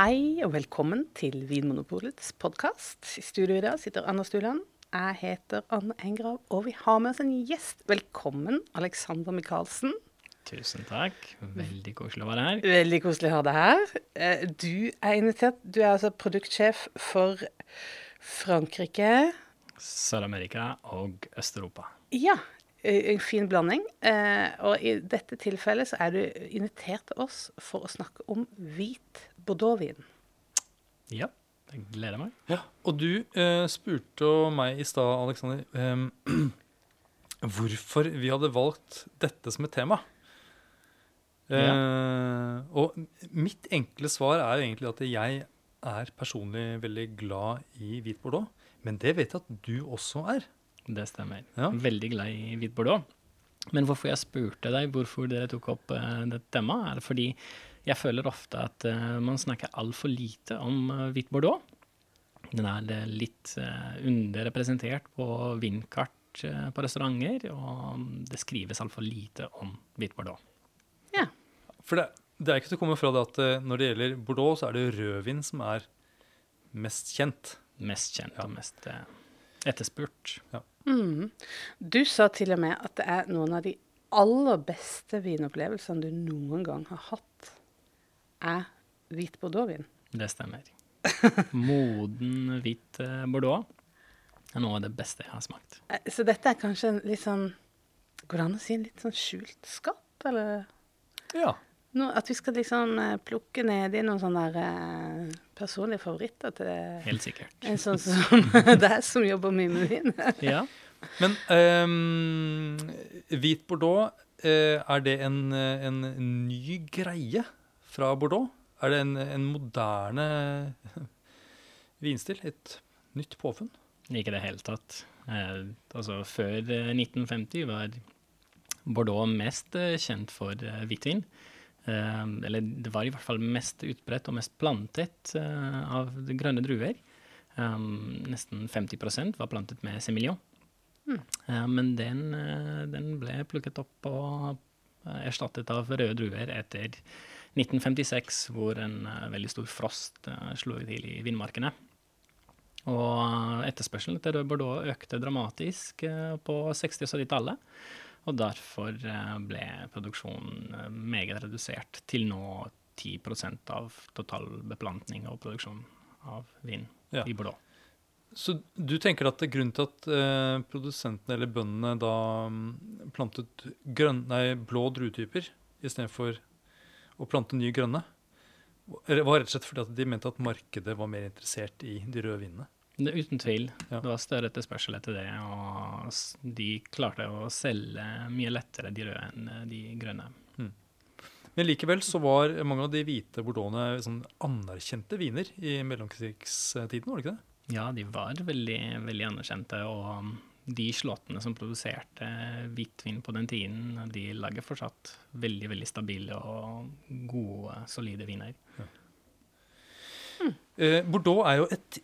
Hei og velkommen til Vinmonopolets podkast. I studio i dag sitter Anna Stuland. Jeg heter Anne Engrav, og vi har med oss en gjest. Velkommen, Alexander Michaelsen. Tusen takk. Veldig koselig å være her. Veldig koselig å ha deg her. Eh, Du er invitert. Du er altså produktsjef for Frankrike. Sør-Amerika og Øst-Europa. Ja, en fin blanding. Eh, Og i dette tilfellet så er du invitert til oss for å snakke om hvit bordeauxvin. Ja, jeg gleder meg. Ja, og du eh, spurte meg i stad, Aleksander, eh, hvorfor vi hadde valgt dette som et tema. Eh, og mitt enkle svar er jo egentlig at jeg er personlig veldig glad i hvit bordeaux. Men det vet jeg at du også er. Det stemmer. Ja. Veldig glad i hvit bordeaux. Men hvorfor jeg spurte deg hvorfor dere tok opp eh, dette temaet, er fordi jeg føler ofte at eh, man snakker altfor lite om hvitt hvit bordeaux. Den er eh, litt eh, underrepresentert på vindkart eh, på restauranter, og det skrives altfor lite om hvitt bordeaux. Ja. For det, det er ikke til å komme fra det at eh, når det gjelder bordeaux, så er det rødvin som er mest kjent. Mest kjent og mest eh, etterspurt. Mm. Du sa til og med at det er noen av de aller beste vinopplevelsene du noen gang har hatt, er hvit bordeauxvin. Det stemmer. Moden hvit eh, bordeaux er noe av det beste jeg har smakt. Eh, Så dette er kanskje en litt sånn Går det an å si en litt sånn skjult skatt, eller? Ja. No, at vi skal liksom eh, plukke ned i noen sånne der, personlige favoritter til Helt sikkert. en sånn som deg, som jobber mye med vin. Ja. Men um, hvit bordeaux, er det en, en ny greie fra Bordeaux? Er det en, en moderne vinstil? Et nytt påfunn? Ikke i det hele tatt. Eh, altså, før eh, 1950 var Bordeaux mest eh, kjent for eh, hvitvin. Eh, eller det var i hvert fall mest utbredt og mest plantet eh, av grønne druer. Um, nesten 50% var plantet med semillon. Eh, men den, eh, den ble plukket opp og eh, erstattet av røde druer etter 1956, hvor en eh, veldig stor frost eh, slo til i vindmarkene. Og etterspørselen etter bordeaux økte dramatisk eh, på 60- og 70-tallet. Og derfor eh, ble produksjonen eh, meget redusert til nå 10% av total beplantning og produksjon av vin Ja. i Bordeaux. Så du tenker at grunnen til at eh, produsentene eller bøndene da mm, plantet grønn, nei, blå druetyper istedenfor å plante nye grønne, Det var rett og slett fordi at de mente at markedet var mer interessert i de røde vinene? Det, uten tvil. Ja. Det var større etterspørsel etter det, og de klarte å selge mye lettere de røde enn eh, de grønne. Men likevel så var mange av de hvite bordeauxene sånn anerkjente viner i mellomkrigstiden, var det ikke det? Ja, de var veldig, veldig anerkjente, og de slåttene som produserte hvitvin på den tiden, de lager fortsatt veldig, veldig stabile og gode, solide viner. Eh, Bordeaux er jo et,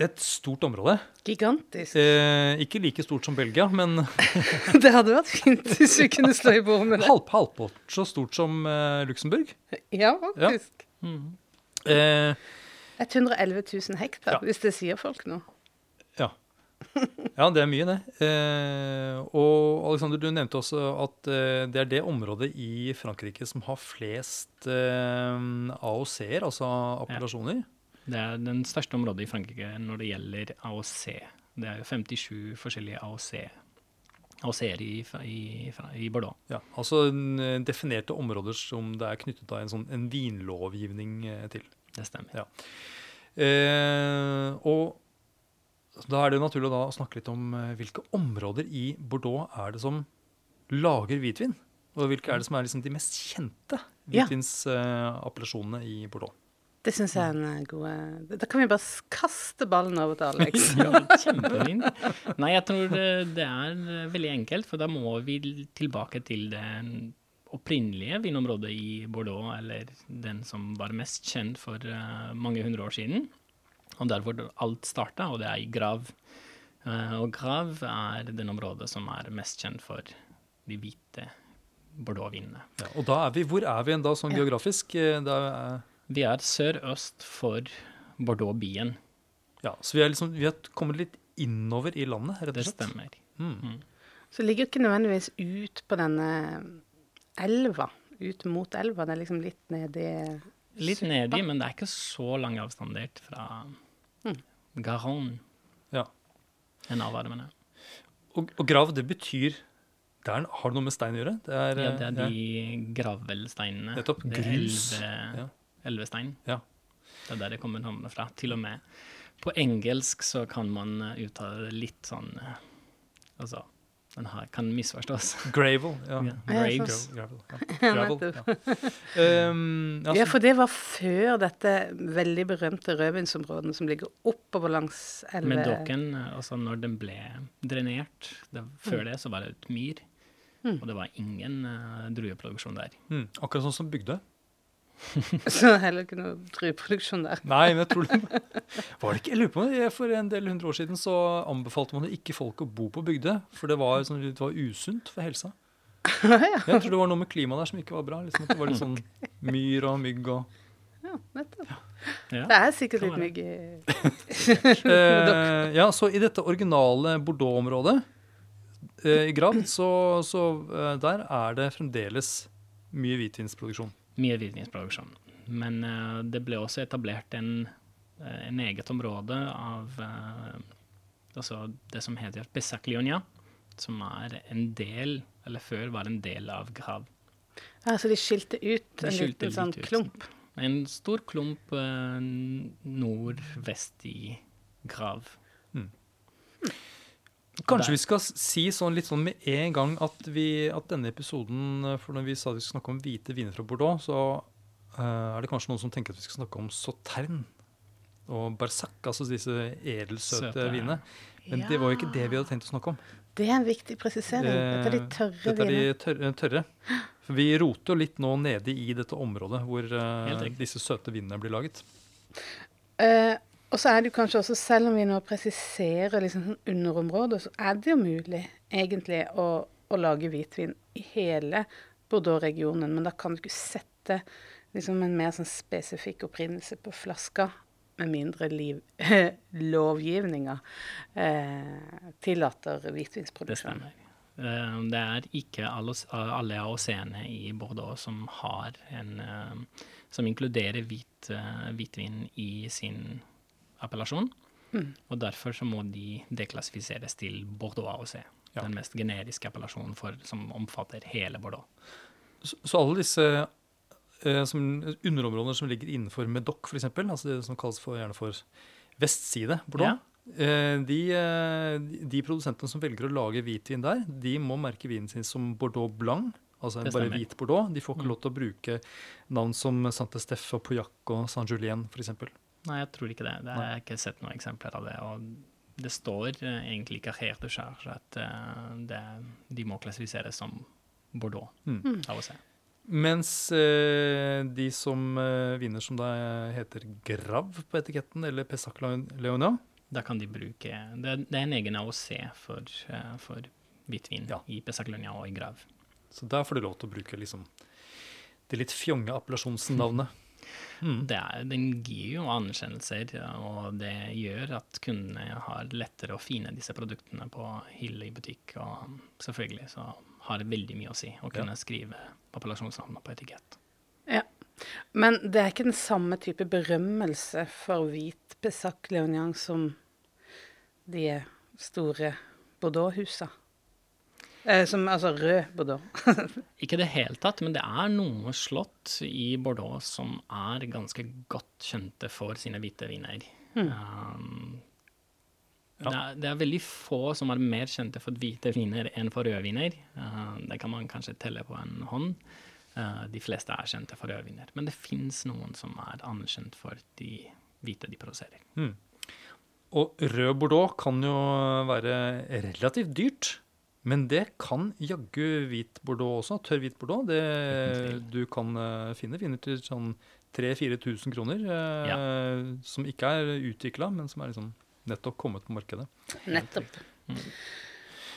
er et stort område. Gigantisk. Eh, ikke like stort som Belgia, men Det hadde vært fint hvis vi kunne slå i bord med det. halv, halvpått så stort som eh, Luxembourg. Ja, faktisk. Eh, 111 000 hektar, Ja. hvis det sier folk noe. Ja. ja, det er mye, det. Eh, og Alexander, du nevnte også at eh, det er det området i Frankrike som har flest eh, AOC-er, altså appellasjoner. Det er den største området i Frankrike når det gjelder AOC. Det er jo 57 forskjellige AOC. AOC-er i, i, i Bordeaux. Ja, altså definerte områder som det er knyttet av en, sånn, en vinlovgivning eh, til. Det stemmer. Ja. Eh, og da er det jo naturlig da å snakke litt om eh, hvilke områder i Bordeaux er det som lager hvitvin? Og hvilke er det som er liksom de mest kjente Ja. hvitvinsappellasjonene i Bordeaux? Det syns jeg er en eh, god eh, Da kan vi bare kaste ballen over til Alex. Ja, kjempefint. Nei, jeg tror det, er veldig enkelt, for da må vi tilbake til det opprinnelige vinområdet i Bordeaux, eller den som var mest kjent for mange hundre år siden. Og der hvor alt starta, og det er i Grav. Eh, og Grav er den området som er mest kjent for de hvite Bordeaux-vinene. Ja, og da er vi, hvor er vi da sånn Ja. geografisk? Eh, Da er, Vi er sørøst for Bordeaux-byen. Ja, så vi, er liksom, vi har kommet litt innover i landet, rett og slett. Det stemmer. Mm. Så det ligger ikke nødvendigvis ut på denne elva, ut mot elva. Det er liksom litt nedi Litt nedi, men det er ikke så lang avstand dit fra Mm. Garonne. Ja. En av armene. Og, og grav, det betyr det er, Har det noe med stein å gjøre? Det er, Ja, det er ja. de Nettopp. Grus. Det er elve- Ja. Elvestein. Ja. Det er der det kommer navnet fra. Til og med på engelsk så kan man uttale det litt sånn eh, Altså, den her kan misforstås. Gravel. Ja. Ja, Graves. Gravel, ja. Gravel, ja. Um, altså. Ja, for det var før dette veldig berømte rødvinsområdet som ligger oppover langs elve... Med Dokken, altså når den ble drenert det, Før det så var det et myr, Mm. og det var ingen uh, drueproduksjon der. mm, akkurat sånn som Bygdøy. Så heller ikke noe drueproduksjon der. Nei, men jeg tror det var det ikke, jeg lurer på det, For en del hundre år siden så anbefalte man ikke folk å bo på bygde. for det var, sånn, det var usunt for helsa. Jeg tror det var noe med klimaet der som ikke var bra. Liksom, at det var litt sånn myr og mygg og Ja, nettopp. Ja. Det er sikkert litt mygg i eh, Ja, så i dette originale Bordeaux-området eh, i Grav, så, så eh, der er det fremdeles mye hvitvinsproduksjon. Mye hvitvinsproduksjon. Men eh, det ble også etablert en, eh, en eget område av eh, altså det som heter Bessaklionia, som er en del, eller før var en del av Grav. Ja, så de skilte ut De en skilte liten sånn ut. klump. En stor klump nordvest i Grav. Kanskje vi skal si sånn litt sånn med en gang at, vi, at denne episoden eh, For når vi sa vi skulle snakke om hvite viner fra Bordeaux, så uh, er det kanskje noen som tenker at vi skal snakke om Sauterne og Barsac, altså disse edelsøte Søte. vinene. Men det var jo ikke det vi hadde tenkt å snakke om. Det er en viktig presisering. Dette er de tørre Dette er de tørre. tørre. For vi roter jo litt nå nede i dette området hvor uh, disse søte vinene blir laget. Eh, og så er det jo kanskje også, selv om vi nå presiserer liksom sånn så er det jo mulig egentlig å, å lage hvitvin i hele Bordeaux-regionen. Men da kan du ikke sette liksom en mer sånn spesifikk opprinnelse på flaska, med mindre liv, lovgivninga eh, tillater Det hvitvinsproduksjon. stemmer. Eh, Det er ikke alle AOC-ene i Bordeaux som har en eh, Som inkluderer hvit, eh, hvitvin i sin appellasjon. Mm. Og derfor så må de deklassifiseres til Bordeaux AOC. Ja. Den mest generiske appellasjonen for, som omfatter hele Bordeaux. Så, så alle disse eh, som, underområder som ligger innenfor Medoc, f.eks., altså det som kalles for, gjerne for vestside Bordeaux, ja. de, eh, de- de produsentene som velger å lage hvitvin der, de må merke vinen sin som Bordeaux Blanc, altså bare hvit Bordeaux. De får ikke Mm. lov til å bruke navn som Saint-Estèphe og Pouillac og Saint-Julien, f.eks. Nei, jeg tror ikke det. det jeg har ikke sett noen eksempler av det. Og det står eh, egentlig ikke helt de charge at eh, det, de må klassifiseres som Bordeaux Mm. se. Mens eh, de som eh, vinner som da heter Grav på etiketten, eller Pessac Leonia, Da kan de bruke Det, er- det er en egen AOC for, uh, for hvitvin Ja. i Pesaclonia og i Grav. så der får du lov til å bruke liksom det litt fjonge appellasjonsnavnet. Mm. Det er, den gir jo anerkjennelser, og det gjør at kundene har lettere å finne disse produktene på hylle i butikk. Og selvfølgelig så har det veldig mye å si å kunne skrive appellasjonsnavnet på etikett. Ja. Men det er ikke den samme type berømmelse for hvit Pessac Leonian som de store Bordeaux-husa. Eh, som, altså rød Bordeaux. Ikke i det hele tatt, men det er noen slott i Bordeaux som er ganske godt kjente for sine hvite viner. Um, Ja. det, er, det er veldig få som er mer kjente for hvite viner enn for røde viner. Uh, det kan man kanskje telle på en hånd. Uh, de fleste er kjente for røde viner. Men det fins noen som er anerkjent for de hvite de produserer. Mm. Og rød Bordeaux kan jo være relativt dyrt. Men det kan jaggu hvit Bordeaux også. Tørr hvit Bordeaux. Det, du kan eh, finne Finner til sånn 3000-4000 kroner. Ja. Som ikke er utvikla, men som er liksom nettopp kommet på markedet. Nettopp.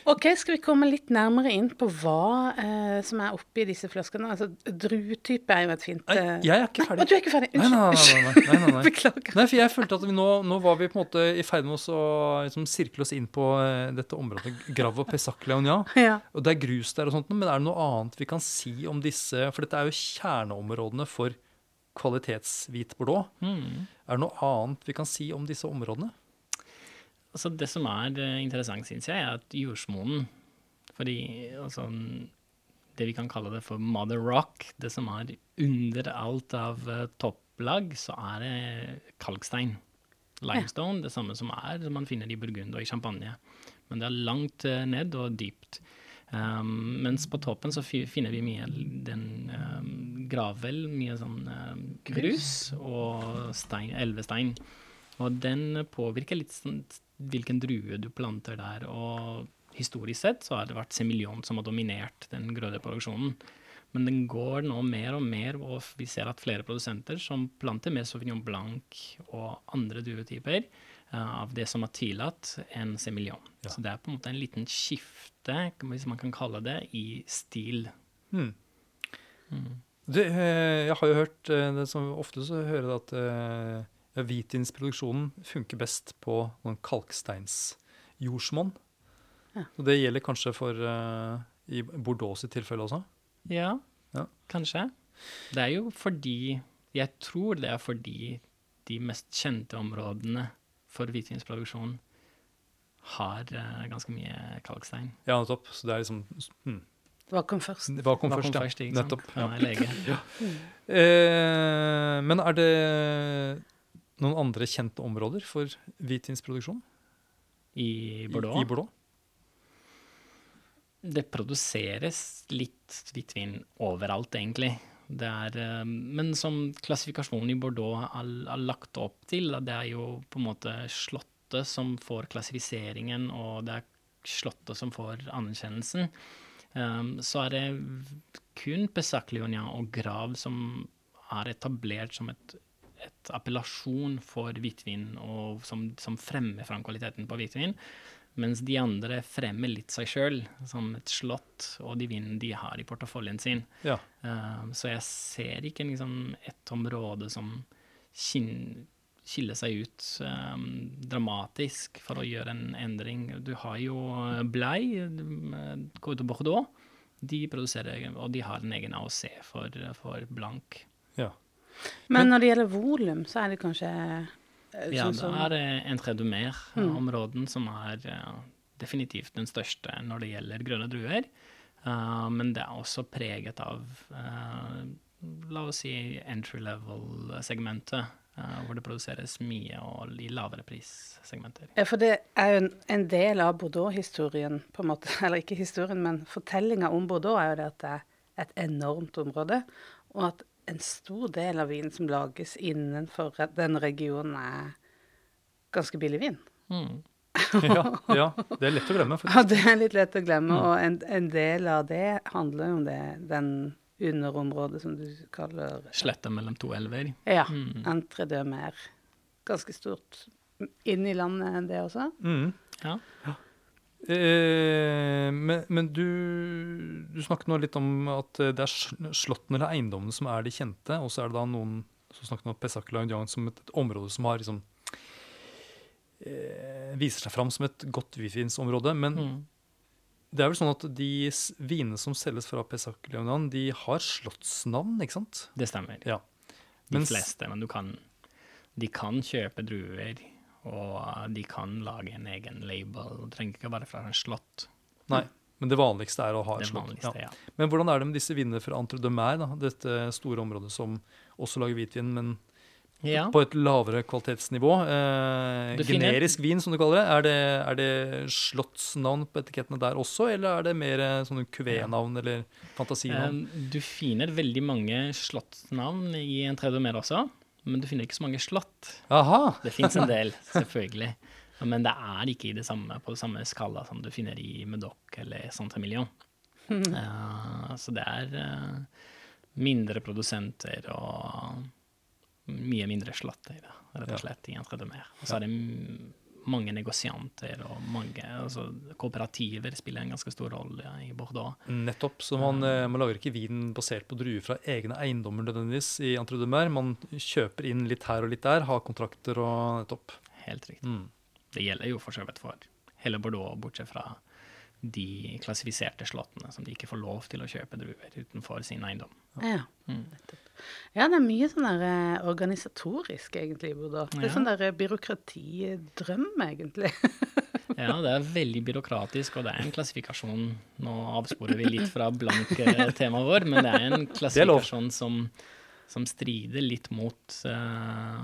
OK, skal vi komme litt nærmere inn på hva eh, som er oppi disse flaskene? Altså, Druetype er jo et fint Nei, eh, jeg er ikke ferdig. Nei, du er ikke ferdig? Nei, nei, Unnskyld. nei, nei, nei, nei, nei. Beklager. Nei, for jeg følte at vi nå, nå var vi på en måte i ferd med å liksom, sirkle oss inn på eh, dette området Grav og Pesac Leonia. Ja. Og det er grus der og sånt, men er det noe annet vi kan si om disse For dette er jo kjerneområdene for kvalitetshvit blå. Mm. Er det noe annet vi kan si om disse områdene? Altså, det som er eh, interessant, syns jeg, er at jordsmonen Fordi altså, det vi kan kalle det for mother rock, det som er under alt av eh, topplag, så er det kalkstein. Limestone, det samme som er som man finner i Burgund og i Champagne. Men det er langt eh, ned og dypt. Um, mens på toppen så finner vi mye den um, gravel, mye sånn um, grus og stein, elvestein. Og den påvirker litt sånn hvilken drue du planter der. Og historisk sett så har det vært semillon som har dominert den grødeproduksjonen. Men den går nå mer og mer, og vi ser at flere produsenter som planter mer Sauvignon Blanc og andre druetyper uh, av det som er tillatt, enn semillon. Ja. Så det er på en måte en liten skifte, hvis man kan kalle det, i stil. Hmm. Mm. Du, jeg har jo hørt eh, det som ofte så hører jeg at eh, hvitvinsproduksjonen funker best på noen kalksteinsjordsmonn. Ja. Og det gjelder kanskje for uh, i Bordeaux sitt tilfelle også? Ja, Ja. kanskje. Det er jo fordi Jeg tror det er fordi de mest kjente områdene for hvitvinsproduksjon har uh, ganske mye kalkstein. Ja, nettopp. Så det er liksom hmm. Hva kom først? Hva kom Hva først? kom ja. først? Nettopp. Ja, Ja. lege. Eh, men er det noen andre kjente områder for hvitvinsproduksjon I i- Bordeaux. I, Bordeaux? Det produseres litt hvitvin overalt, egentlig. Det er, eh, men som klassifikasjonen i Bordeaux har, lagt opp til, det er jo på en måte slottet som får klassifiseringen, og det er slottet som får anerkjennelsen. Um, så er det kun Pessac Leonia og Grav som er etablert som et, et appellasjon for hvitvin, som, som fremmer fram kvaliteten på hvitvin. Mens de andre fremmer litt seg sjøl, som et slott, og de vinene de har i porteføljen sin. Ja. Uh, så jeg ser ikke liksom et område som skiller seg ut um, dramatisk for å gjøre en endring. Du har jo eh, Blei, eh, Côte de Bordeaux. De produserer, og de har en egen AOC for, for blank. ja. Men når det gjelder volum, så er det kanskje eh, Ja, sånn det er eh, Entre Dumer-områden som er eh, definitivt den største når det gjelder grønne druer. Men det er også preget av, la oss si, entry level-segmentet, uh, hvor det produseres mye og i lavere prissegmenter. Ja, for det er jo en, en del av Bordeaux-historien, på en måte. Eller ikke historien, men fortellinga om Bordeaux er jo det at det er et enormt område, og at en stor del av vinen som lages innenfor den regionen, er ganske billig vin. Mm. ja, ja. Det er lett å glemme. Ja, det er litt lett å glemme, og en, en del av det handler jo om det, den underområdet som du kaller Sletta mellom to elver. Ja, Mm. Entre deux mer. Ganske stort inn i landet, det også. Mm. Ja. Eh, men men du, du snakket nå litt om at eh, det er sl- slottene eller eiendommene som er de kjente, og så er det da noen som snakket om Pessac Landian som et, et område som har liksom eh, viser seg fram som et godt hvitvinsområde. Men Mm. det er vel sånn at de vinene som selges fra Pessac Leonan, de har slottsnavn, ikke sant? Det stemmer. Ja. De Mens- fleste, men du kan, de kan kjøpe druer, og de kan lage en egen label. Det trenger ikke være fra en slott. Nei. Men det vanligste er å ha et slott. Ja. ja. Men hvordan er det med disse vinene fra Entre de Mer, da? dette store området som også lager hvitvin, men Ja. på et lavere kvalitetsnivå? Eh, generisk vin, som du kaller det. Er det, er det slottsnavn på etikettene der også, eller er det mer eh, sånne kuvé-navn eller fantasinavn? Um, Du finner veldig mange slottsnavn i en tredje mer også, men du finner ikke så mange slott. Aha! Det fins en del, selvfølgelig. Men det er ikke i det samme, på det samme skala som du finner i Medoc eller Santamiglion. Mm. Uh, så det er uh, mindre produsenter og mye mindre slott i det, rett og slett, i en. Og så er det mange negosianter og mange altså, Kooperativer spiller en ganske stor rolle i Bordeaux. Nettopp. Så man, eh, man lager ikke vin basert på druer fra egne eiendommer nødvendigvis i Entre-Dumer. Man kjøper inn litt her og litt der, har kontrakter og nettopp. Helt riktig. Mm. Det gjelder jo for så vidt for hele Bordeaux, bortsett fra de klassifiserte slottene som de ikke får lov til å kjøpe druer utenfor sin eiendom. Ja. Mm. ja, det er mye sånn der eh, organisatorisk, egentlig, i Bodø. Det er Ja. sånn der eh, byråkratidrøm, egentlig. Ja, det er veldig byråkratisk, og det er en klassifikasjon Nå avsporer vi litt fra blanke temaet vår, men det er en klassifikasjon som, som strider litt mot uh,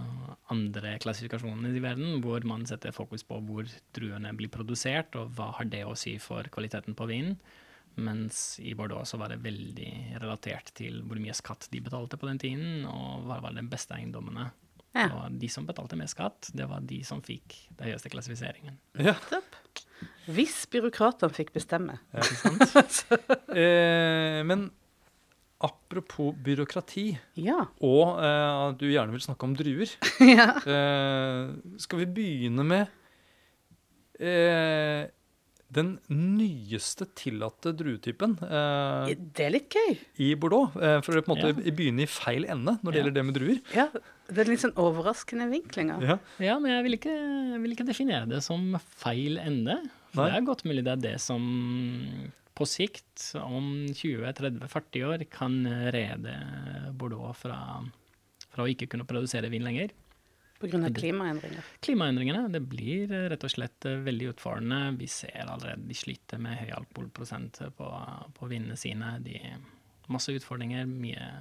andre klassifikasjoner i verden, hvor man setter fokus på hvor druene blir produsert, og hva har det å si for kvaliteten på vinen. Mens i Bordeaux så var det veldig relatert til hvor mye skatt de betalte på den tiden, og hva var de beste eiendommene. Ja. Og de som betalte mest skatt, det var de som fikk den høyeste klassifiseringen. Ja. Hvis byråkratene fikk bestemme. Ikke sant? Eh, men apropos byråkrati, Ja. og eh, at du gjerne vil snakke om druer, ja. eh, skal vi begynne med eh, den nyeste tillatte druetypen eh, Det er litt gøy. i Bordeaux. Eh, for å på en måte begynne i feil ende når det Ja. gjelder det med druer. Ja, det er litt sånn overraskende vinklinger. Ja. Ja, men jeg vil ikke, jeg vil ikke definere det som feil ende. For Nei. det er godt mulig det er det som på sikt, om 20-30-40 år, kan rede Bordeaux fra, fra å ikke kunne produsere vin lenger. Av klimaendringer. Klimaendringene det blir eh, rett og slett eh, veldig utfordrende. Vi ser allerede de sliter med høy alkoholprosent på, på vinene sine. De, masse utfordringer. Mye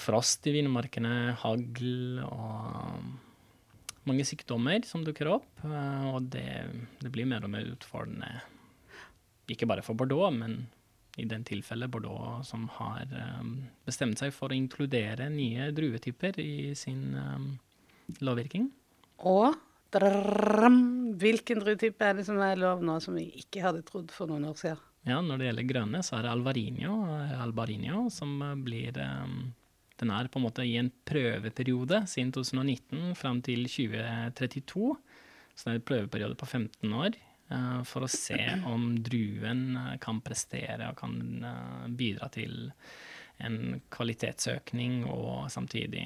frost i vinmarkene, hagl og mange sykdommer som dukker opp. eh, Og det, det blir mer og mer utfordrende. Ikke bare for Bordeaux, men i den tilfellet Bordeaux som har eh, bestemt seg for å inkludere nye druetyper i sin eh, lovvirking. Og drrrm, hvilken druetype er det som er lov nå, som vi ikke hadde trodd for noen år siden? Ja, når det gjelder grønne, så er det alvarinio, albarinio, som blir Den er på en måte i en prøveperiode siden 2019 fram til 2032. Så det er en prøveperiode på 15 år for å se om druen eh, kan prestere og kan eh, bidra til en kvalitetsøkning og samtidig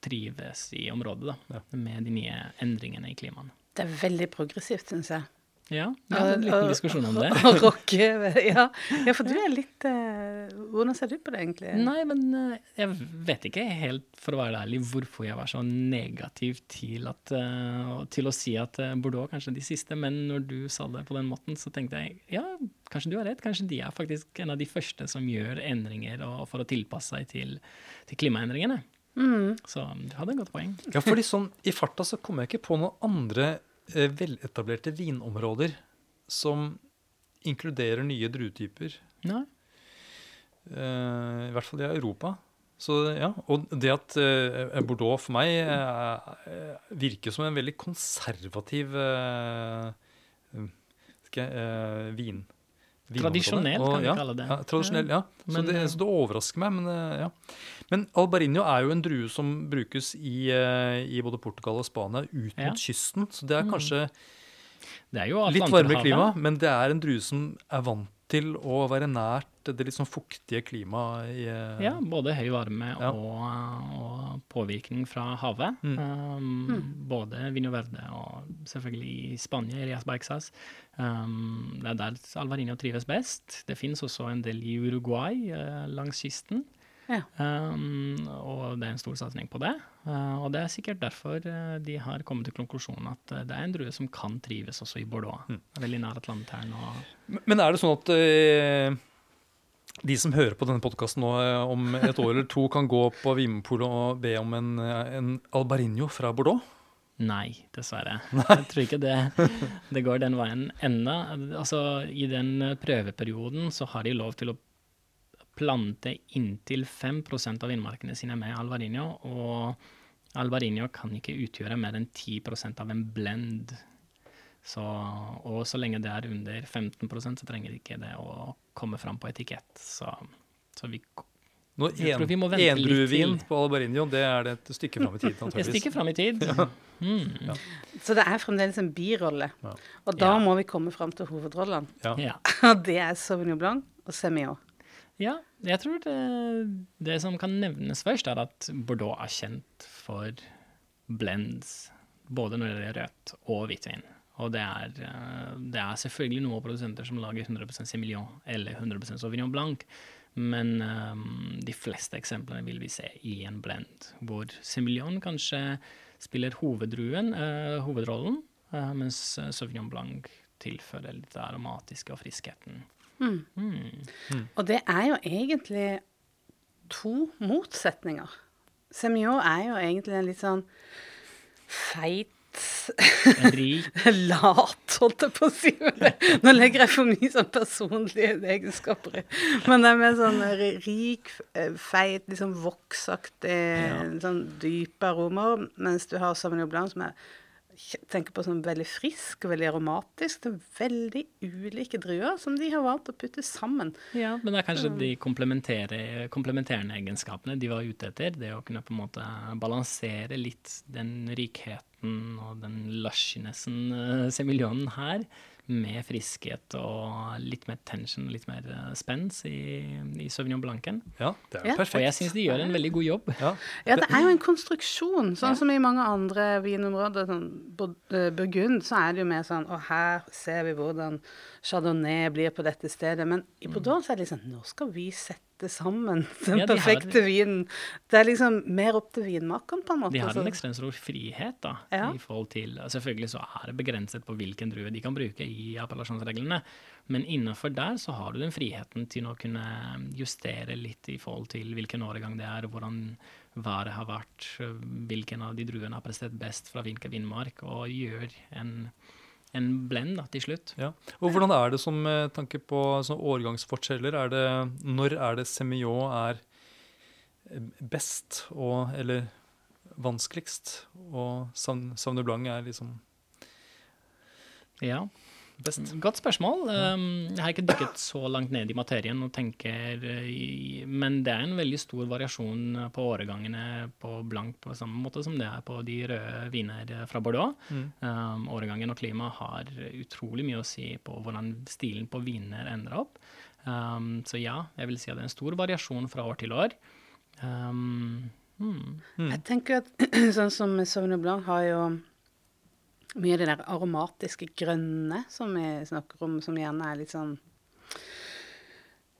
trives i området, da, med de nye endringene i klimaet. Det er veldig progressivt, syns jeg. Ja, vi hadde en liten diskusjon om det. Å rocke ja. ja, for du er litt eh, Hvordan ser du på det, egentlig? Nei, men eh, jeg vet ikke helt, for å være ærlig, hvorfor jeg var så negativ til, at, eh, til å si at Bordeaux Bordeaux er de siste, men når du sa det på den måten, så tenkte jeg ja, kanskje du har rett. Kanskje de er faktisk en av de første som gjør endringer og, for å tilpasse seg til, til klimaendringene. Mm. Så du hadde et godt poeng. Ja, fordi sånn i farta så kommer jeg ikke på noen andre eh, veletablerte vinområder som inkluderer nye druetyper. Nei. Eh, I hvert fall i Europa. Så ja, Og det at eh, Bordeaux for meg eh, virker som en veldig konservativ eh, skal jeg, eh, vin. Tradisjonell, Og kan vi ja, kalle det. Ja, tradisjonell, ja. Så, Men, det, eh, så det overrasker meg, men eh, ja. Men albarinio er jo en drue som brukes i, eh, i både Portugal og Spania ut Ja. mot kysten. Så det er kanskje Det er litt varmere klima, men det er en drue som er vant til å være nært det litt sånn fuktige klimaet i eh, Ja, både høy varme Ja. og, og påvirkning fra havet. Mm. Um, Både Vino Verde og selvfølgelig i Spania, i Rias Baixas. Um, det er der Alvarinho trives best. Det finnes også en del i Uruguay uh, langs kysten. Ja. Um, og det er en stor satsing på det. Uh, og det er sikkert derfor eh, de har kommet til konklusjonen at eh, det er en drue som kan trives også i Bordeaux. Mm. Veldig nær Atlanteren og Men- Men er det sånn at uh de som hører på denne podkasten nå om et år eller to, kan gå på Vinmonopolet og be om en, en Albarinho fra Bordeaux? Nei, dessverre. Jeg tror ikke det, det går den veien ennå. Altså, I den prøveperioden så har de lov til å plante inntil 5% av vindmarkene sine med Alvarinio, og Alvarinio kan ikke utgjøre mer enn 10% av en blend. Så, og så lenge det er under 15% så trenger ikke det å komme fram på etikett. Så, så vi, Når Jeg tror vi må vente litt Endruevin til. på Alvarinio, det er det et stykke fram i tid, antageligvis. Det stikker fram i tid. Mm. Så det er fremdeles en birolle. Ja. Og da Ja. må vi komme fram til hovedrollene. Ja. Ja. Og det er Sauvignon Blanc og Semillon. Ja, jeg tror det, det som kan nevnes først, er at Bordeaux er kjent for blends, både når det er rødt og hvitvin. Og det er, eh, det er selvfølgelig noen produsenter som lager 100% Semillon eller 100% Sauvignon Blanc, men um, de fleste eksemplene vil vi se i en blend, hvor Semillon kanskje spiller hoveddruen, uh, hovedrollen, uh, mens eh, Sauvignon Blanc tilfører litt aromatiske og friskheten. Mm. Mm. Og det er jo egentlig to motsetninger. Semillon er jo egentlig en litt sånn feit rik Lat, holdt jeg på å si. Nå legger jeg for mye sånn personlige egenskaper i. Men det er mer sånn rik, eh, feit, liksom voksaktig, sånn dype aromer. Mens du har Sauvignon Blanc som er tenker på som veldig frisk og veldig aromatisk. Det er veldig ulike druer som de har valgt å putte sammen. Ja, men det er kanskje de komplementerende egenskapene de var ute etter. Det å kunne på en måte balansere litt den rikheten og den lushinessen semiljonen her, med friskhet og litt mer tension, litt mer uh, spens i, i Sauvignon Blancen. Ja, det er Ja. perfekt. Og jeg syns de gjør en veldig god jobb. Ja. Ja, det er jo en konstruksjon. Sånn Ja. som i mange andre vinområder, sånn eh, Burgund, så er det jo mer sånn Og her ser vi hvordan chardonnay blir på dette stedet. Men i Bordeaux så er det liksom Nå skal vi sette sammen den Ja, de har- perfekte vinen. Det er liksom mer opp til vinmakeren, på en måte. De har en ekstremt stor frihet, da. Ja. i forhold til, Selvfølgelig så er det begrenset på hvilken drue de kan bruke i appellasjonsreglene, men innenfor der så har du den friheten til å kunne justere litt i forhold til hvilken åregang det er, hvordan været har vært, hvilken av de druene har prestert best fra hvilken vindmark, og gjør en, en blend da, til slutt. Ja. Og hvordan er det som med tanke på sånn årgangsforskjeller? Er det, når er det Semillon er eh, best, og, eller vanskeligst, og Sauvignon Blanc er liksom Ja. Best? Godt spørsmål. Um, jeg har ikke dykket så langt ned i materien og tenker uh, Men det er en veldig stor variasjon på åregangene på blank på samme måte som det er på de røde viner fra Bordeaux. Mm. Åregangen og klima har utrolig mye å si på hvordan stilen på viner endrer opp. Um, så ja, jeg vil si at det er en stor variasjon fra år til år. Um, hmm. Jeg tenker at sånn som Sauvignon Blanc har jo mye av det der aromatiske grønne som vi snakker om, som gjerne er litt sånn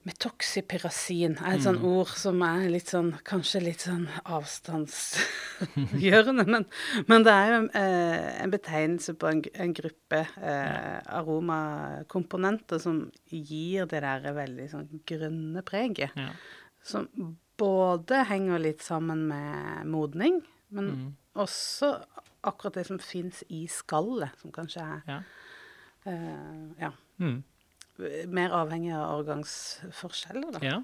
Metoxypyrazin er et sånt ord som er litt sånn Kanskje litt sånn avstandsgjørende, men, men det er jo eh, en betegnelse på en, en gruppe eh, aromakomponenter som gir det der veldig sånn grønne preget. Ja. Som både henger litt sammen med modning, men Mm. også akkurat det som fins i skallet, som kanskje er Ja. Uh, ja, Mm. mer avhengig av årgangsforskjeller, da. ja.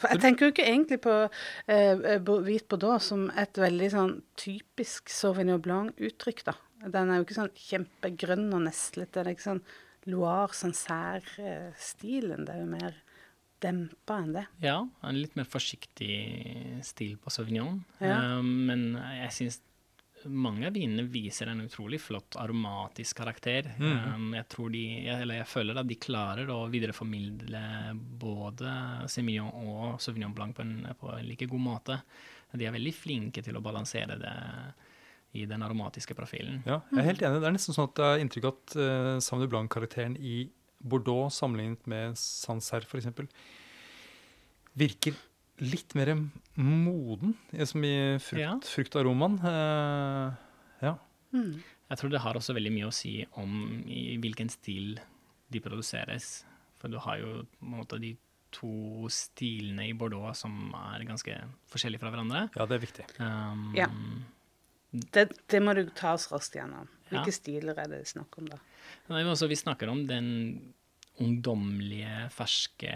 For jeg tenker jo ikke egentlig på uh, hvit bordeaux som et veldig sånn typisk Sauvignon Blanc-uttrykk, da. Den er jo ikke sånn kjempegrønn og neslete. Det er ikke sånn Loire Sancerre-stilen. Det er jo mer dempa enn det. Ja, en litt mer forsiktig stil på sauvignon. Ja. Eh, men jeg syns mange av vinene viser en utrolig flott aromatisk karakter. Mm. Eh, jeg tror de, eller jeg føler at de klarer å videreformidle både Semillon og Sauvignon Blanc på en, på en like god måte. De er veldig flinke til å balansere det i den aromatiske profilen. Ja, jeg er helt enig. Det er nesten sånn at jeg har inntrykk av at uh, Sauvignon Blanc-karakteren i Bordeaux sammenlignet med Sancerre f.eks. virker litt mer moden, eh, som i frukt, Ja. fruktaromaen. Uh, ja. Mm. Jeg tror det har også veldig mye å si om i hvilken stil de produseres. For du har jo på en måte de to stilene i Bordeaux som er ganske forskjellige fra hverandre. ja, det er viktig. Um, Ja. Det, det må du ta oss raskt gjennom. Ja. Hvilke stiler er det snakk om da? Nei, men altså, vi snakker om den ungdommelige, ferske,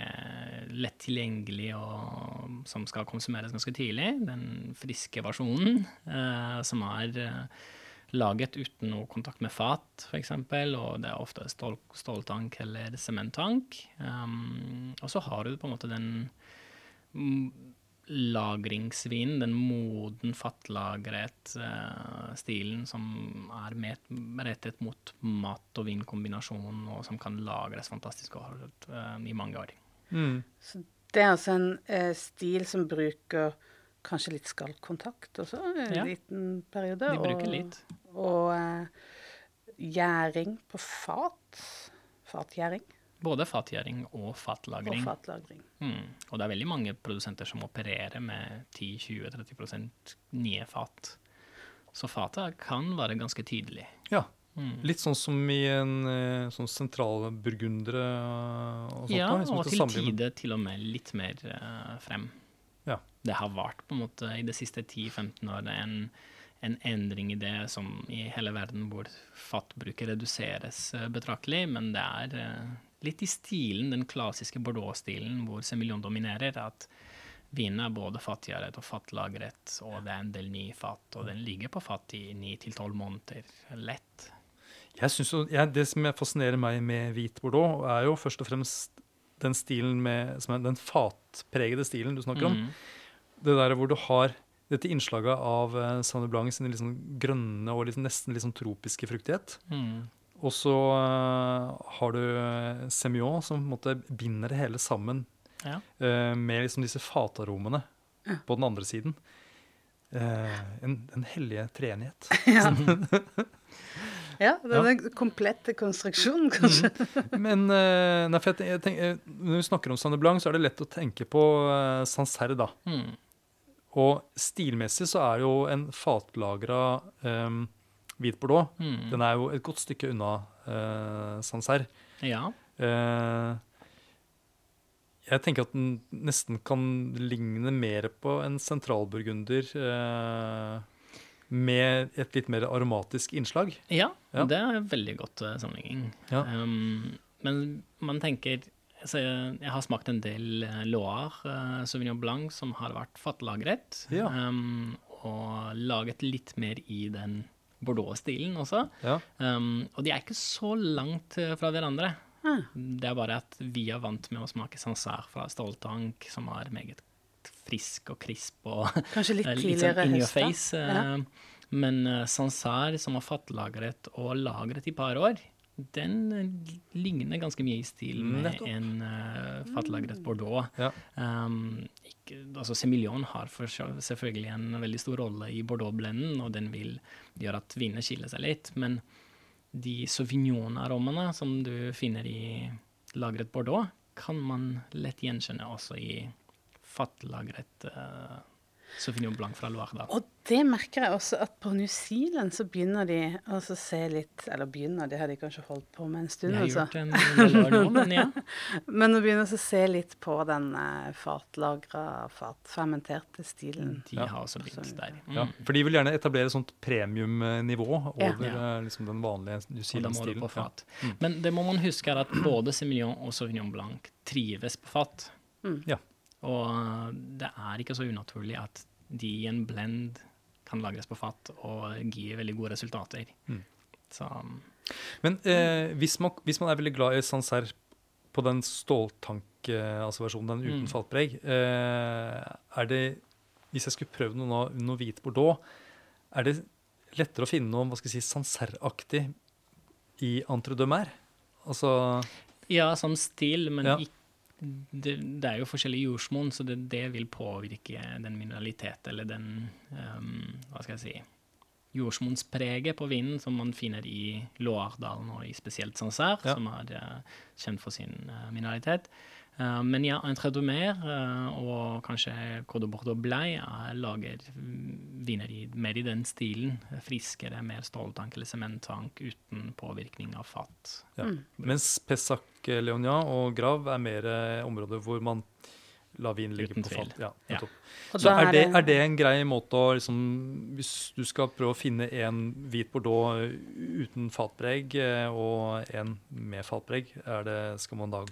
lett tilgjengelige og som skal konsumeres ganske tidlig. Den friske versjonen eh, som er eh, laget uten noe kontakt med fat, f.eks. Og det er ofte stål, ståltank eller sementtank. Um, og så har du på en måte den mm, lagringsvinen, den moden, fattlagret eh, stilen som er met, rettet mot mat- og vinkombinasjon, og som kan lagres fantastisk godt eh, i mange år. Mm. Så det er altså en eh, stil som bruker kanskje litt skallkontakt også, en Ja. liten periode. De bruker og- litt. Og eh, gjæring på fat. Fatgjæring Både fatgjøring og og fatlagring. fatlagring. Mm. Og det er veldig mange produsenter som opererer med 10-20-30 nye fat. Så fatet kan være ganske tydelig. Ja. Mm. Litt sånn som i en eh, sånn sentralburgundere og sånt. Ja, da, og til tide til og med litt mer uh, frem. Ja. Det har vært på en måte i de siste 10-15 årene en, en endring i det som i hele verden hvor fattbruket reduseres uh, betraktelig, men det er eh, litt i stilen, den klassiske Bordeaux-stilen hvor Semillon dominerer, at vinen er både fattiggjæret og fattlagret, og det er en del ny fat, og den ligger på fatt i 9-12 måneder lett. Jeg synes jo, jeg, Det som fascinerer meg med hvit bordeaux, er jo først og fremst den stilen med, som den fatpregede stilen du snakker om. Mm. Det der hvor du har dette innslaget av Sanne Sauvignon Blanc sin liksom grønne og liksom, nesten sånn tropiske fruktighet. Mm. Og så eh, har du uh, Semillon som på en måte binder det hele sammen Ja. eh, med liksom disse fataromene Ja. på den andre siden. Eh, en, en hellige treenighet. Ja. ja, det er den komplette konstruksjonen, kanskje. Men eh, nei, for jeg, jeg tenker, eh, når vi snakker om Sanne Blanc, så er det lett å tenke på uh, Sancerre, da. Mm. Og stilmessig så er det jo en fatlagra um, hvit bordeaux. Mm. Den er jo et godt stykke unna uh, Sancerre. Ja. Uh, jeg tenker at den nesten kan ligne mer på en sentralburgunder eh, med et litt mer aromatisk innslag. Ja, Ja. det er en veldig godt uh, sammenligning. Ja. Um, men man tenker altså, jeg, har smakt en del Loire uh, Sauvignon Blanc som har vært fattlagret. Ja. Um, og laget litt mer i den Bordeaux-stilen også. Ja. Um, og de er ikke så langt uh, fra hverandre. Ah. Det er bare at vi er vant med å smake Sancerre fra Stoltank, som er meget frisk og krisp og Kanskje litt litt tidligere in your høster. face. Ja. eh, Men uh, Sancerre, som var fattlagret og lagret i par år, den eh, ligner ganske mye i stil med Nettopp. en uh, fatlagret Bordeaux. Ja. Um, ikke, altså Semillon har for, selvfølgelig en veldig stor rolle i Bordeaux-blenden, og den vil gjøre at vinene skiller seg litt. Men de sauvignon-arommene som du finner i lagret Bordeaux, kan man lett gjenkjenne også i fatlagret uh, Sauvignon Blanc fra Loire. Og det merker jeg også at på New Zealand så begynner de å se litt Eller begynner, det har de kanskje holdt på med en stund, altså. gjort en del nå, men ja. Men å begynne å se litt på den eh, fatlagra, fatfermenterte stilen. De Ja. har også begynt der. Mm. Ja, for de vil gjerne etablere et sånt premiumnivå over Ja. eh, liksom den vanlige New Zealand-stilen. på. Mm. Men det må man huske er at både Semillon og Sauvignon Blanc trives på fat. Mm. Ja. Og det er ikke så unaturlig at de i en blend kan lagres på fat og gi veldig gode resultater. Mm. Så Men eh, hvis, man, hvis man er veldig glad i Sancerre på den ståltank-versjonen, altså versjonen, den uten Mm. fatpreg, eh, er det Hvis jeg skulle prøvd noe, noe hvit bordeaux, er det lettere å finne noe hva skal jeg si, Sancerre-aktig i entre deux mer? Altså ja, som stil, men Ja. ikk- det, det er jo forskjellige jordsmonn, så det, det vil påvirke den mineralitet eller den um, Hva skal jeg si jordsmonnspreget på vinen som man finner i Loardalen og i spesielt Sancerre, Ja. som er eh, kjent for sin uh, mineralitet. Eh, men ja, Entre Domer uh, og kanskje Côte Bordeaux Blei er- lager viner mer i den stilen. Friskere, mer ståltank eller sementtank uten påvirkning av fat. ja. Mm. Mens Pessac Leonia og Grav er mer eh, områder hvor man lar vin ligge Uten på fat. Ja, Ja. Så er det, er det en grei måte å liksom Hvis du skal prøve å finne en hvit bordeaux uten fatpreg eh, og en med fatpreg, er det, skal man da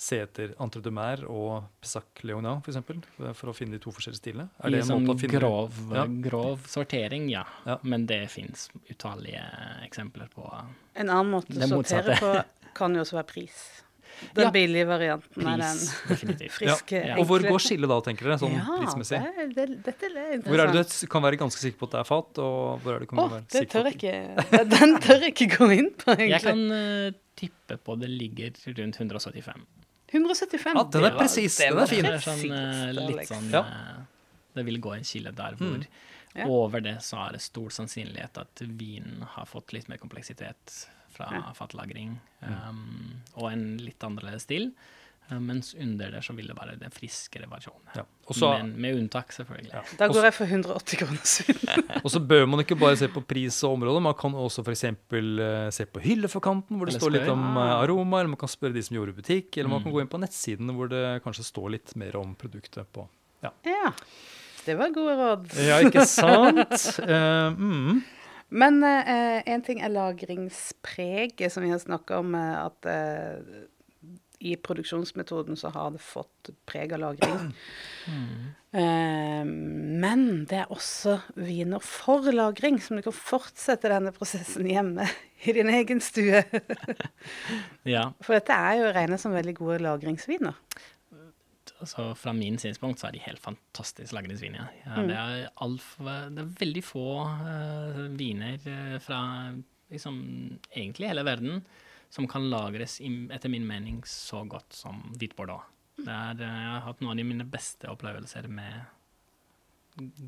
se etter Entre deux Mer og Pesac Leonin f.eks. For, for å finne de to forskjellige stilene? Er det en sånn måte å finne grov, Ja. grov sortering, ja. Ja. Men det fins utallige eksempler på En annen måte Det å sortere på kan jo også være pris. Den Ja. billige varianten er den friske, Ja. Og hvor går skillet da, tenker dere, sånn ja, prismessig? Det, det, dette er interessant. Hvor er det du kan være ganske sikker på at det er fat, og hvor er det du kan oh, være det sikker tør på ikke. Den- tør jeg ikke gå inn på, Jeg egentlig. kan uh, tippe på det ligger rundt 175. 175. Ja, den er det presis. Den er fin. Det er sånn, eh, litt sånn Ja. eh, Det vil gå en kile der hvor Mm. Ja. over det så er det stor sannsynlighet at vinen har fått litt mer kompleksitet fra Ja. fatlagring, um, og en litt annerledes stil. Eh, mens under det så vil det være den friskere versjonen. Ja. Også, Men med unntak, selvfølgelig. ja. Da går jeg for 180 kroner siden. Og så bør man ikke bare se på pris og område, man kan også f.eks. Uh, se på hylleforkanten, hvor det Eller står litt om eh, aroma, eller man kan spørre de som gjorde butikk, eller man kan Mm. gå inn på nettsidene hvor det kanskje står litt mer om produktet på. Ja. Det var gode råd. Ja, ikke sant? Uh, mm. Men eh, en ting er lagringspreget, som vi har snakka om, eh, at eh, i produksjonsmetoden så har det fått preg av lagring. Eh, men det er også viner for lagring, som du kan fortsette denne prosessen hjemme i din egen stue. Ja, For dette er jo regnet som veldig gode lagringsviner. Så Fra min synspunkt så er de helt fantastisk lagringsviner. Ja, Mm. det, er alt, det er veldig få uh, viner eh, fra liksom, egentlig hele verden som kan lagres, i, etter min mening, så godt som hvit bordeaux. Det er, eh, jeg har hatt noen av mine beste opplevelser med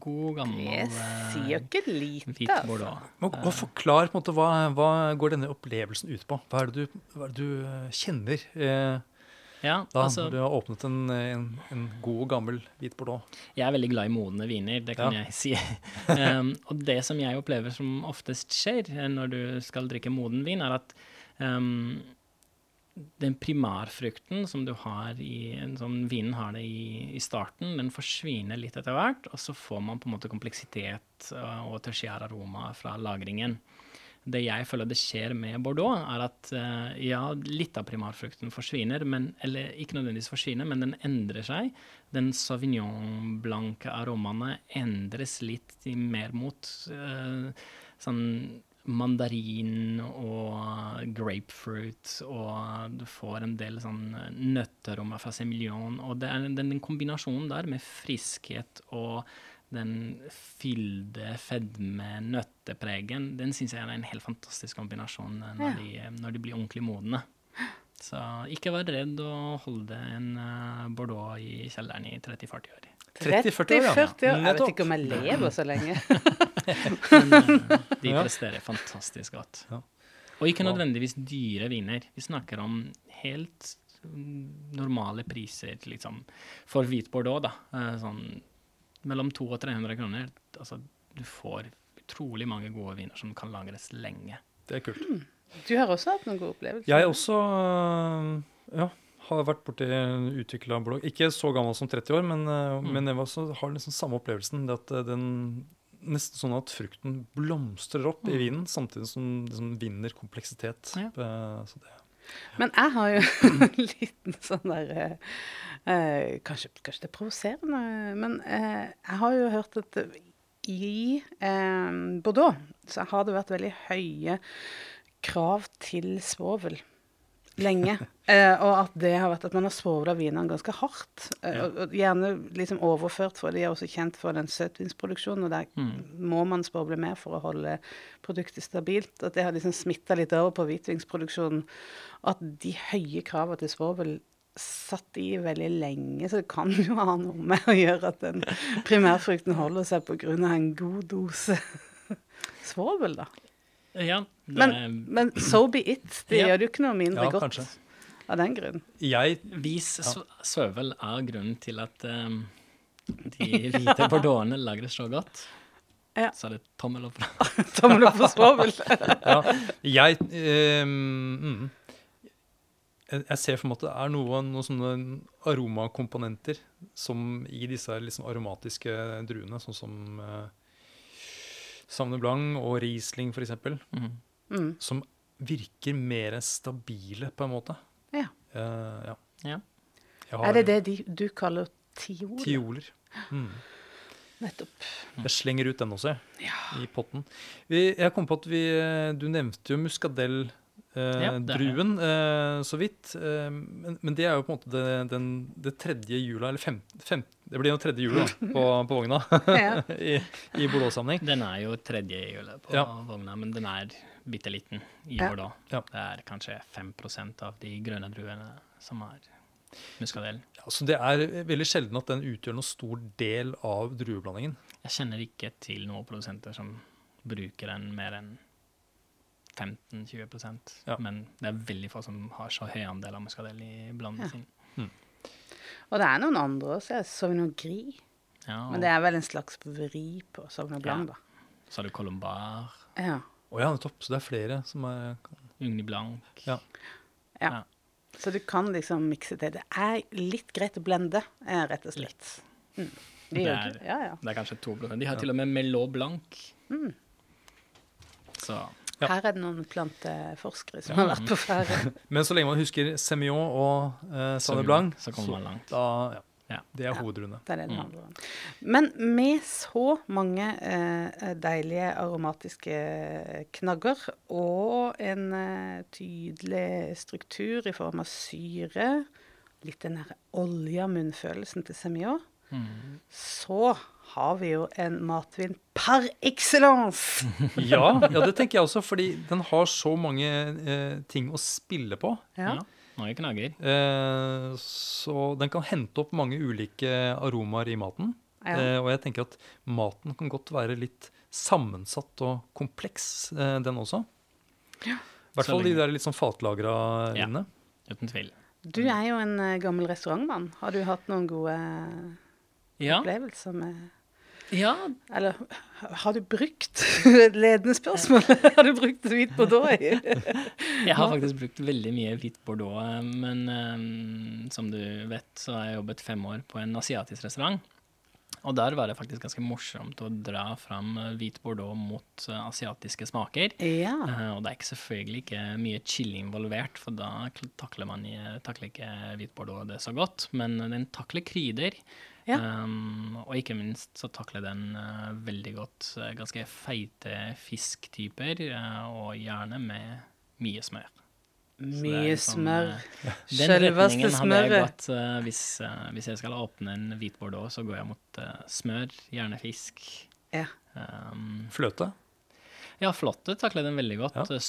god, gammel Det eh, sier jo ikke lite, altså. bordeaux. Og, og Forklar på en måte, hva, hva går denne opplevelsen ut på? Hva er det du, hva er det du eh, kjenner eh, Ja, da altså, du har åpnet en, en, en god, gammel hvit bordeaux? Jeg er veldig glad i modne viner, det kan Ja. jeg si. um, og det som jeg opplever som oftest skjer når du skal drikke moden vin, er at um, den primærfrukten som du har i som sånn vinen har det i, i starten, den forsvinner litt etter hvert, og så får man på en måte kompleksitet uh, og tertiær aroma fra lagringen. Det jeg føler det skjer med Bordeaux, er at uh, ja, litt av primærfrukten forsvinner, men, eller ikke nødvendigvis forsvinner, men den endrer seg. Den sauvignon-blanke aromaene endres litt mer mot uh, sånn mandarin og grapefruit, og du får en del sånn nøttearoma fra semillon. Og det er den, den kombinasjonen der med friskhet og den fylde, fedme, nøttepregen, den syns jeg er en helt fantastisk kombinasjon eh, når, Ja. de, når de blir ordentlig modne. Så ikke vær redd å holde en eh, Bordeaux i kjelleren i 30-40 år. 30-40 år, ja. Jeg vet ikke om jeg lever så lenge. Men eh, de presterer fantastisk godt. Ja. Og ikke nødvendigvis dyre viner. Vi snakker om helt mm, normale priser liksom, for hvit bordeaux. da. Eh, Sånn mellom 200 og 300 kroner. Altså, du får utrolig mange gode viner som kan lagres lenge. Det er kult. Du har også hatt noen gode opplevelser? Jeg også øh, ja, har vært borti utvikla blogg. Ikke så gammel som 30 år, men, øh, Mm. men jeg også, har liksom samme opplevelsen. Det at den Nesten sånn at frukten blomstrer opp i Mm. vinen, samtidig som den vinner kompleksitet. Ja. Uh, Så det, Men jeg har jo en liten sånn der eh, kanskje, kanskje det er provoserende, men uh, jeg har jo hørt at i Bordeaux så har det vært veldig høye krav til svovel lenge. Eh, og at det har vært at man har svovla vinene ganske hardt. Eh, Ja. og, og gjerne liksom overført, for de er også kjent for den søtvinsproduksjonen. Og der Mm. må man svovle mer for å holde produktet stabilt. At det har liksom smitta litt over på hvitvinsproduksjonen. At de høye kravene til svovel satt i veldig lenge, så det kan jo ha noe med å gjøre at den primærfrukten holder seg av en god dose svovel, da. Ja, det, Men, men so be it. Det Ja. gjør det jo ikke noe mindre Ja, godt kanskje. av den grunn. jeg vis søvel svøvel er grunnen til at um, de hvite bordeauxene lagres så godt. Ja. Så er det tommel opp. Tommel opp for svovel. ja, jeg, um, mm, jeg ser for meg at det er noen, noen sånne aromakomponenter som i disse liksom aromatiske druene, sånn som eh, Sauvignon Blanc og Riesling f.eks., mm. Mm. som virker mer stabile på en måte. Ja. Uh, ja. Ja. Jeg har Er det det de, du kaller tioler? Tioler. Mm. Nettopp. Jeg slenger ut den også, jeg, Ja. i potten. Vi, jeg kom på at vi, eh, Du nevnte jo muskadell eh, Ja, druen, eh, så vidt. Eh, men, men det er jo på en måte det, den, det tredje hjula, eller fem, fem, det blir jo tredje hjulet på, på vogna i, i Bordeaux-sammenheng. Den er jo tredje hjulet på Ja. vogna, men den er bitte liten i. Bordeaux. Ja. Det er kanskje 5% av de grønne druene som er muskadelen. Så det er veldig sjelden at den utgjør noen stor del av drueblandingen. Jeg kjenner ikke til noen produsenter som bruker den mer enn 15-20% Ja. Men det er veldig få som har så høy andel av muskadell i blandingen Ja. sin. Og det er noen andre også. jeg, Sauvignon Gris. Ja, Men det er vel en slags vri på Sauvignon Blanc, da. Så har du Colombar, Ja. Å ja, nettopp. Så det er flere som er Ugni Blanc. Ja. ja. Ja. Så du kan liksom mikse det. Det er litt greit å blende, eh, rett og slett. Mm. De Det er- det. Ja, ja. Det er kanskje 2 De har til og med Melot Blanc. Mm. Så Ja. Her er det noen planteforskere som har vært på ferde. Men så lenge man husker Semillon og eh, så, Blanc, så kommer man langt. da, ja, Ja. det er Ja. Det er det Mm. Men med så mange eh, deilige aromatiske knagger og en eh, tydelig struktur i form av syre, litt den der olja munnfølelsen til Semillon, Mm. så har vi jo en matvin par excellence! Ja, ja, det tenker jeg også, fordi den har så mange eh, ting å spille på. Ja. Ja. Mange knagger. Eh, så den kan hente opp mange ulike aromaer i maten. Ja. Eh, og jeg tenker at maten kan godt være litt sammensatt og kompleks, eh, den også. I hvert fall de der litt sånn fatlagra Ja. inne. Uten tvil. Du er jo en eh, gammel restaurantmann. Har du hatt noen gode Ja. opplevelser med ja. Eller har du brukt Ledende spørsmål. har du brukt hvit bordeaux? Jeg har faktisk brukt veldig mye hvit bordeaux, eh, men um, som du vet, så har jeg jobbet fem år på en asiatisk restaurant. Og der var det faktisk ganske morsomt å dra fram eh, hvit bordeaux mot asiatiske smaker. Ja. Uh, og det er ikke selvfølgelig ikke mye chili involvert, for da takler man i- takler ikke hvit bordeaux det så godt. Men den takler krydder. Ja. Um, og ikke minst så takler den uh, veldig godt eh, ganske feite fisktyper, uh, og gjerne med mye smør. Mye liksom, smør. selveste hadde jeg smøret. eh, hvis, eh, hvis jeg skal åpne en hvit bordeaux, så går jeg mot eh, smør, gjerne fisk. Ja. Um, Fløte. ja, flottet takler den veldig godt. Ja. Eh,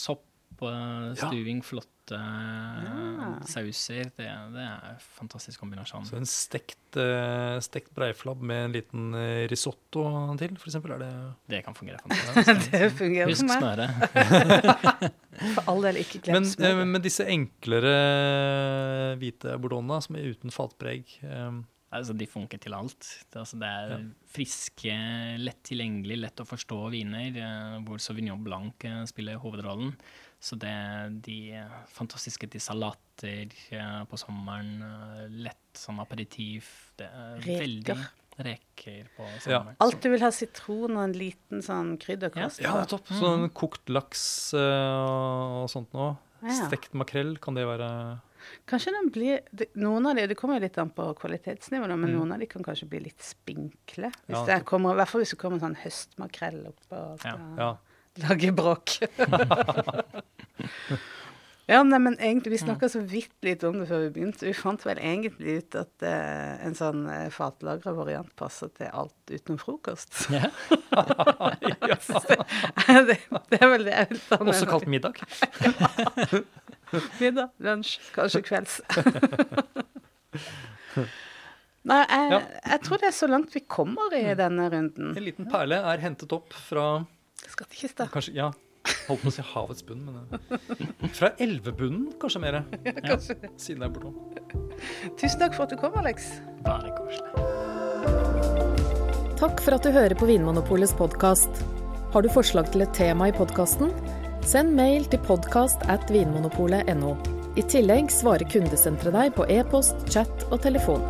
Sopp, stuving, Ja. flotte Ja. sauser. Det, det er en fantastisk kombinasjon. Så en stekt, eh, stekt breiflabb med en liten eh, risotto til, for eksempel. Er det Det kan fungere fantastisk. Det fungerer Husk for meg. smøret. For all del ikke glem men, eh, smøret. men disse enklere hvite bordonna som er uten fatpreg Altså, de funker til alt. Det, altså, det er Ja. friske, lett tilgjengelig, lett å forstå viner, hvor Sauvignon Blanc spiller hovedrollen. Så det er de fantastiske til salater eh, på sommeren, eh, lett sånn aperitiv Det er Reker. veldig reker på Ja. sommeren. Alt du vil ha sitron og en liten sånn krydderkost. Ja, ja topp. Sånn kokt laks eh, og sånt noe. Ja. Stekt makrell, kan det være Kanskje den blir Noen av de, det kommer jo litt an på kvalitetsnivået, men Mm. noen av de kan kanskje bli litt spinkle. Hvis Ja, det kommer, I hvert fall hvis det kommer sånn høstmakrell opp og skal Ja. lage bråk. ja, nei, men egentlig, Vi snakka så vidt litt om det før vi begynte. Vi fant vel egentlig ut at eh, en sånn uh, fatlagra variant passer til alt utenom frokost. Ja. det, det er vel det jeg vil ta med Også kalt middag. Middag, lunsj, kanskje kvelds. Nei, jeg, Ja. jeg tror det er så langt vi kommer i denne runden. En liten perle er hentet opp fra Skattkista. Kanskje, ja, holdt på å si havets bunn, men eh, Fra elvebunnen, kanskje mer. Ja, Kanskje. Siden det er bortom. Tusen takk for at du kom, Alex. Bare koselig. Takk for at du hører på Vinmonopolets podkast. Har du forslag til et tema i podkasten? Send mail til podkast at vinmonopolet.no. I tillegg svarer kundesenteret deg på e-post, chat og telefon.